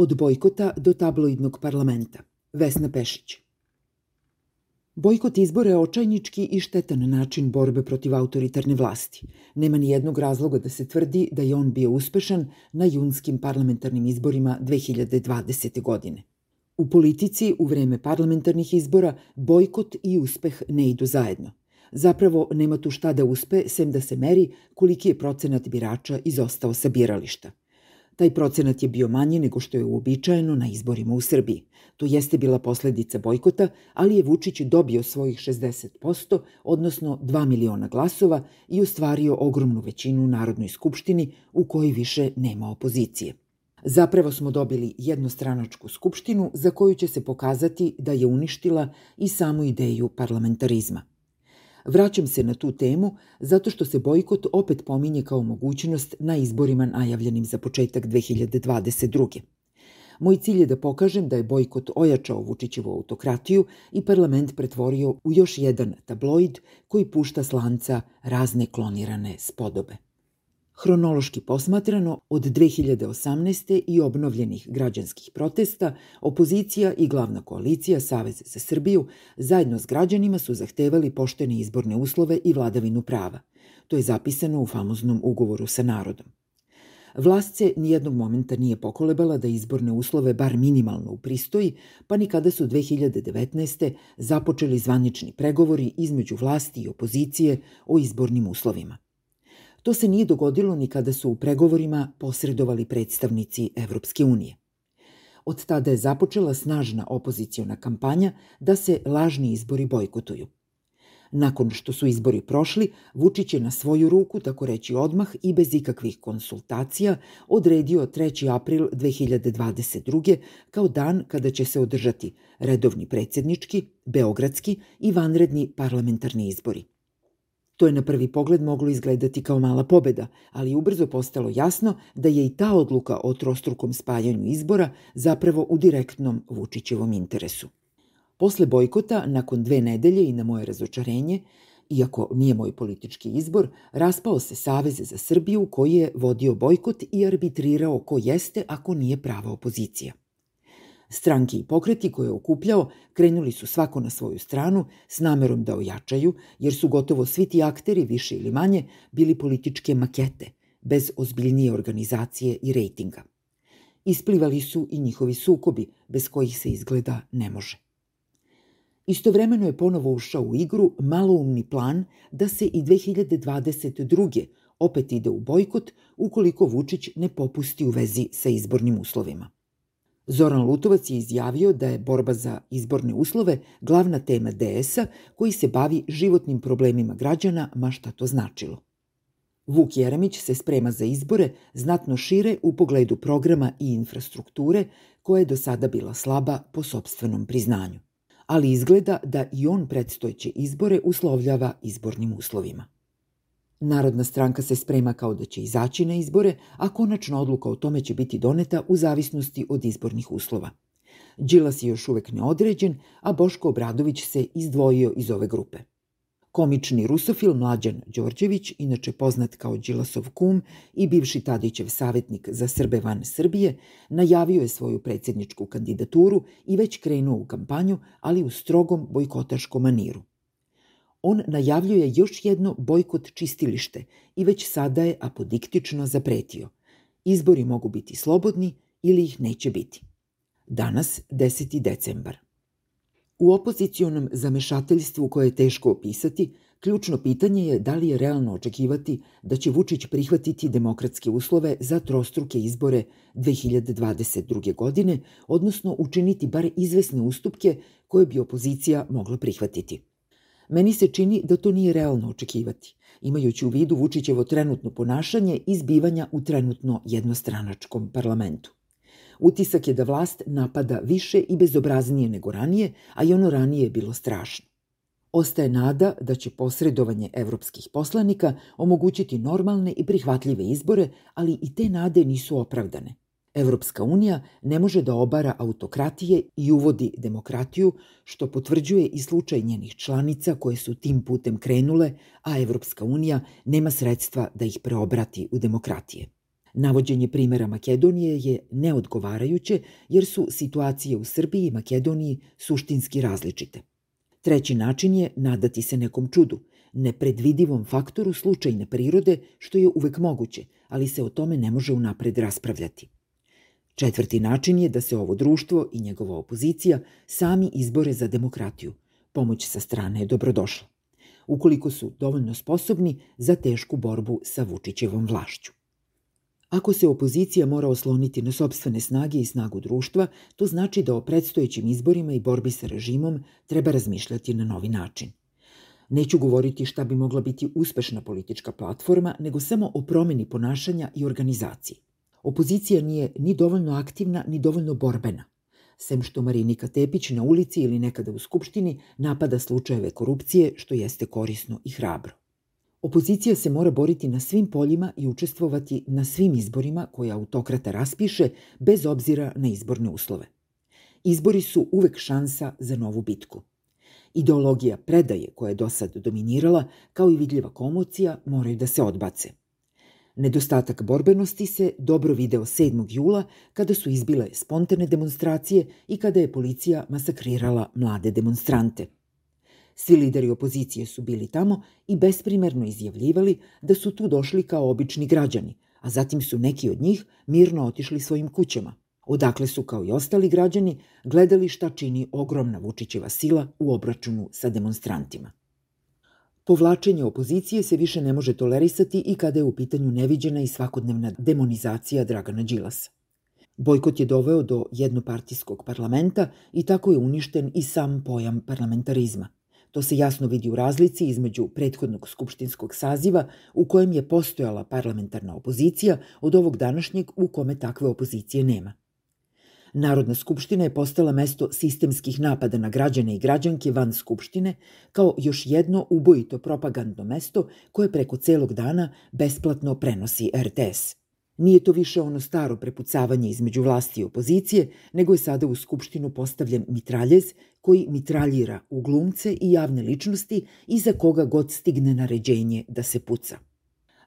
Od bojkota do tabloidnog parlamenta. Vesna Pešić. Bojkot izbora je očajnički i štetan način borbe protiv autoritarne vlasti. Nema ni jednog razloga da se tvrdi da je on bio uspešan na junskim parlamentarnim izborima 2020. godine. U politici, u vreme parlamentarnih izbora, bojkot i uspeh ne idu zajedno. Zapravo, nema tu šta da uspe, sem da se meri koliki je procenat birača izostao sa birališta. Taj procenat je bio manji nego što je uobičajeno na izborima u Srbiji. To jeste bila posledica bojkota, ali je Vučić dobio svojih 60%, odnosno 2 miliona glasova i ostvario ogromnu većinu u Narodnoj skupštini u kojoj više nema opozicije. Zapravo smo dobili jednostranačku skupštinu za koju će se pokazati da je uništila i samu ideju parlamentarizma. Vraćam se na tu temu zato što se bojkot opet pominje kao mogućnost na izborima najavljenim za početak 2022. Moj cilj je da pokažem da je bojkot ojačao Vučićevu autokratiju i parlament pretvorio u još jedan tabloid koji pušta slanca razne klonirane spodobe. Hronološki posmatrano, od 2018. i obnovljenih građanskih protesta, opozicija i glavna koalicija Savez za Srbiju zajedno s građanima su zahtevali poštene izborne uslove i vladavinu prava. To je zapisano u famoznom ugovoru sa narodom. Vlast se nijednog momenta nije pokolebala da izborne uslove bar minimalno upristoji, pa ni kada su 2019. započeli zvanični pregovori između vlasti i opozicije o izbornim uslovima. To se nije dogodilo ni kada su u pregovorima posredovali predstavnici Evropske unije. Od tada je započela snažna opoziciona kampanja da se lažni izbori bojkotuju. Nakon što su izbori prošli, Vučić je na svoju ruku, tako reći odmah i bez ikakvih konsultacija, odredio 3. april 2022. kao dan kada će se održati redovni predsjednički, beogradski i vanredni parlamentarni izbori. To je na prvi pogled moglo izgledati kao mala pobeda, ali ubrzo postalo jasno da je i ta odluka o trostrukom spajanju izbora zapravo u direktnom Vučićevom interesu. Posle bojkota, nakon dve nedelje i na moje razočarenje, iako nije moj politički izbor, raspao se Savez za Srbiju koji je vodio bojkot i arbitrirao ko jeste ako nije prava opozicija. Stranke i pokreti koje je okupljao krenuli su svako na svoju stranu s namerom da ojačaju, jer su gotovo svi ti akteri, više ili manje, bili političke makete, bez ozbiljnije organizacije i rejtinga. Isplivali su i njihovi sukobi, bez kojih se izgleda ne može. Istovremeno je ponovo ušao u igru maloumni plan da se i 2022. opet ide u bojkot ukoliko Vučić ne popusti u vezi sa izbornim uslovima. Zoran Lutovac je izjavio da je borba za izborne uslove glavna tema DS-a koji se bavi životnim problemima građana, ma šta to značilo. Vuk Jeremić se sprema za izbore znatno šire u pogledu programa i infrastrukture koja je do sada bila slaba po sobstvenom priznanju. Ali izgleda da i on predstojeće izbore uslovljava izbornim uslovima. Narodna stranka se sprema kao da će izaći na izbore, a konačna odluka o tome će biti doneta u zavisnosti od izbornih uslova. Đilas je još uvek neodređen, a Boško Obradović se izdvojio iz ove grupe. Komični rusofil Mlađan Đorđević, inače poznat kao Đilasov kum i bivši Tadićev savjetnik za Srbe van Srbije, najavio je svoju predsjedničku kandidaturu i već krenuo u kampanju, ali u strogom bojkotaškom maniru on najavljuje još jedno bojkot čistilište i već sada je apodiktično zapretio. Izbori mogu biti slobodni ili ih neće biti. Danas, 10. decembar. U opozicijonom zamešateljstvu koje je teško opisati, ključno pitanje je da li je realno očekivati da će Vučić prihvatiti demokratske uslove za trostruke izbore 2022. godine, odnosno učiniti bar izvesne ustupke koje bi opozicija mogla prihvatiti. Meni se čini da to nije realno očekivati, imajući u vidu Vučićevo trenutno ponašanje i zbivanja u trenutno jednostranačkom parlamentu. Utisak je da vlast napada više i bezobraznije nego ranije, a i ono ranije je bilo strašno. Ostaje nada da će posredovanje evropskih poslanika omogućiti normalne i prihvatljive izbore, ali i te nade nisu opravdane. Evropska unija ne može da obara autokratije i uvodi demokratiju, što potvrđuje i slučaj njenih članica koje su tim putem krenule, a Evropska unija nema sredstva da ih preobrati u demokratije. Navođenje primera Makedonije je neodgovarajuće jer su situacije u Srbiji i Makedoniji suštinski različite. Treći način je nadati se nekom čudu, nepredvidivom faktoru slučajne prirode, što je uvek moguće, ali se o tome ne može unapred raspravljati. Četvrti način je da se ovo društvo i njegova opozicija sami izbore za demokratiju. Pomoć sa strane je dobrodošla. Ukoliko su dovoljno sposobni za tešku borbu sa Vučićevom vlašću. Ako se opozicija mora osloniti na sobstvene snage i snagu društva, to znači da o predstojećim izborima i borbi sa režimom treba razmišljati na novi način. Neću govoriti šta bi mogla biti uspešna politička platforma, nego samo o promeni ponašanja i organizaciji. Opozicija nije ni dovoljno aktivna, ni dovoljno borbena. Sem što Marinika Tepić na ulici ili nekada u Skupštini napada slučajeve korupcije, što jeste korisno i hrabro. Opozicija se mora boriti na svim poljima i učestvovati na svim izborima koje autokrata raspiše, bez obzira na izborne uslove. Izbori su uvek šansa za novu bitku. Ideologija predaje koja je do sad dominirala, kao i vidljiva komocija, moraju da se odbace. Nedostatak borbenosti se dobro video 7. jula kada su izbile spontane demonstracije i kada je policija masakrirala mlade demonstrante – Svi lideri opozicije su bili tamo i besprimerno izjavljivali da su tu došli kao obični građani, a zatim su neki od njih mirno otišli svojim kućama, odakle su kao i ostali građani gledali šta čini ogromna Vučićeva sila u obračunu sa demonstrantima. Povlačenje opozicije se više ne može tolerisati i kada je u pitanju neviđena i svakodnevna demonizacija Dragana Đilasa. Bojkot je doveo do jednopartijskog parlamenta i tako je uništen i sam pojam parlamentarizma – To se jasno vidi u razlici između prethodnog skupštinskog saziva u kojem je postojala parlamentarna opozicija od ovog današnjeg u kome takve opozicije nema. Narodna skupština je postala mesto sistemskih napada na građane i građanke van skupštine, kao još jedno ubojito propagandno mesto koje preko celog dana besplatno prenosi RTS. Nije to više ono staro prepucavanje između vlasti i opozicije, nego je sada u Skupštinu postavljen mitraljez koji mitraljira u glumce i javne ličnosti i za koga god stigne naređenje da se puca.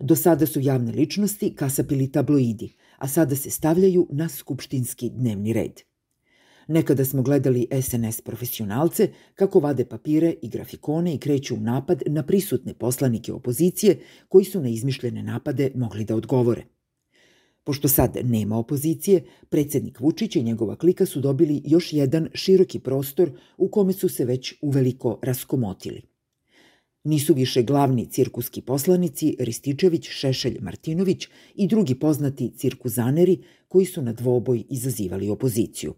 Do sada su javne ličnosti kasapili tabloidi, a sada se stavljaju na skupštinski dnevni red. Nekada smo gledali SNS profesionalce kako vade papire i grafikone i kreću u napad na prisutne poslanike opozicije koji su na izmišljene napade mogli da odgovore. Pošto sad nema opozicije, predsednik Vučić i njegova klika su dobili još jedan široki prostor u kome su se već uveliko raskomotili. Nisu više glavni cirkuski poslanici Rističević, Šešelj, Martinović i drugi poznati cirkuzaneri koji su na dvoboj izazivali opoziciju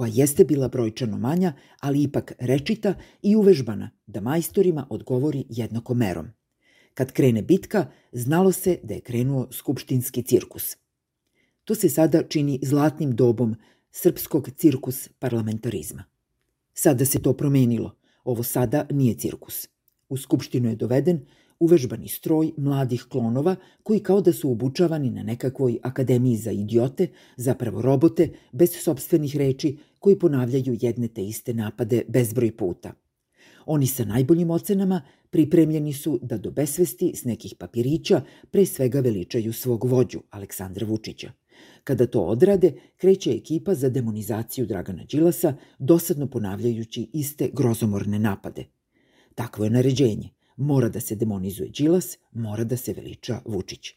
koja jeste bila brojčano manja, ali ipak rečita i uvežbana da majstorima odgovori jednakom merom. Kad krene bitka, znalo se da je krenuo skupštinski cirkus. To se sada čini zlatnim dobom srpskog cirkus parlamentarizma. Sada se to promenilo. Ovo sada nije cirkus. U skupštinu je doveden uvežbani stroj mladih klonova koji kao da su obučavani na nekakvoj akademiji za idiote, zapravo robote, bez sobstvenih reči, koji ponavljaju jedne te iste napade bezbroj puta. Oni sa najboljim ocenama pripremljeni su da do besvesti s nekih papirića pre svega veličaju svog vođu, Aleksandra Vučića. Kada to odrade, kreće ekipa za demonizaciju Dragana Đilasa, dosadno ponavljajući iste grozomorne napade. Takvo je naređenje. Mora da se demonizuje Đilas, mora da se veliča Vučić.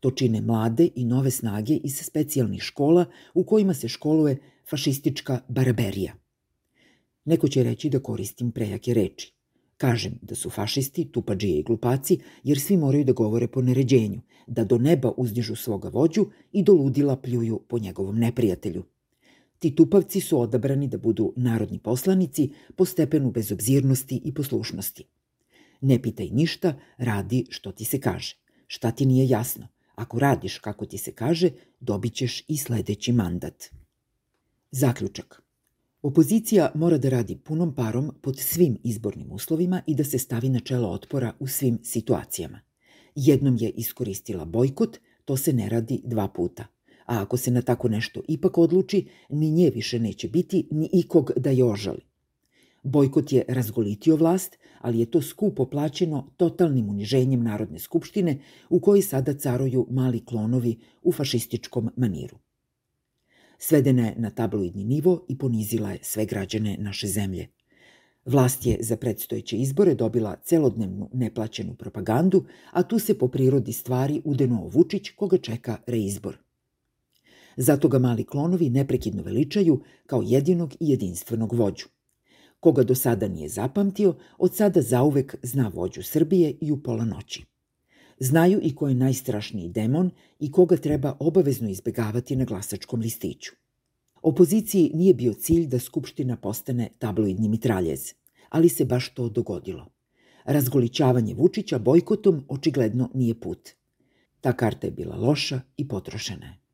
To čine mlade i nove snage iz specijalnih škola u kojima se školuje fašistička baraberija. Neko će reći da koristim prejake reči. Kažem da su fašisti, tupađije i glupaci, jer svi moraju da govore po naređenju, da do neba uzdižu svoga vođu i do ludila pljuju po njegovom neprijatelju. Ti tupavci su odabrani da budu narodni poslanici po stepenu bezobzirnosti i poslušnosti. Ne pitaj ništa, radi što ti se kaže. Šta ti nije jasno? Ako radiš kako ti se kaže, dobit ćeš i sledeći mandat. Zaključak. Opozicija mora da radi punom parom pod svim izbornim uslovima i da se stavi na čelo otpora u svim situacijama. Jednom je iskoristila bojkot, to se ne radi dva puta. A ako se na tako nešto ipak odluči, ni nje više neće biti, ni ikog da je ožali. Bojkot je razgolitio vlast, ali je to skupo plaćeno totalnim uniženjem Narodne skupštine u kojoj sada caruju mali klonovi u fašističkom maniru. Svedena je na tabloidni nivo i ponizila je sve građane naše zemlje. Vlast je za predstojeće izbore dobila celodnevnu neplaćenu propagandu, a tu se po prirodi stvari udenuo Vučić koga čeka reizbor. Zato ga mali klonovi neprekidno veličaju kao jedinog i jedinstvenog vođu. Koga do sada nije zapamtio, od sada zauvek zna vođu Srbije i u pola noći. Znaju i ko je najstrašniji demon i koga treba obavezno izbegavati na glasačkom listiću. Opoziciji nije bio cilj da Skupština postane tabloidni mitraljez, ali se baš to dogodilo. Razgolićavanje Vučića bojkotom očigledno nije put. Ta karta je bila loša i potrošena je.